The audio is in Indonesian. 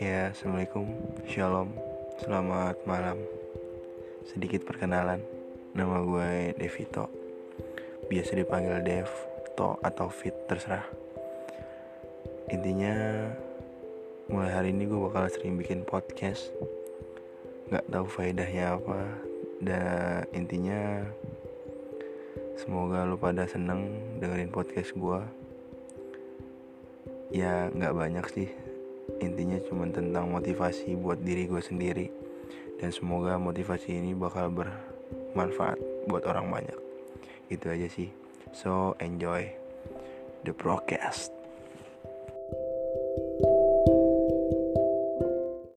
Ya, Assalamualaikum, Shalom, selamat malam. Sedikit perkenalan, nama gue Devito. Biasa dipanggil Dev, To, atau Fit, terserah. Intinya, mulai hari ini gue bakal sering bikin podcast. Gak tahu faedahnya apa. Dan intinya, semoga lo pada seneng dengerin podcast gue. Ya nggak banyak sih intinya cuma tentang motivasi buat diri gue sendiri. Dan semoga motivasi ini bakal bermanfaat buat orang banyak. Itu aja sih. So enjoy the broadcast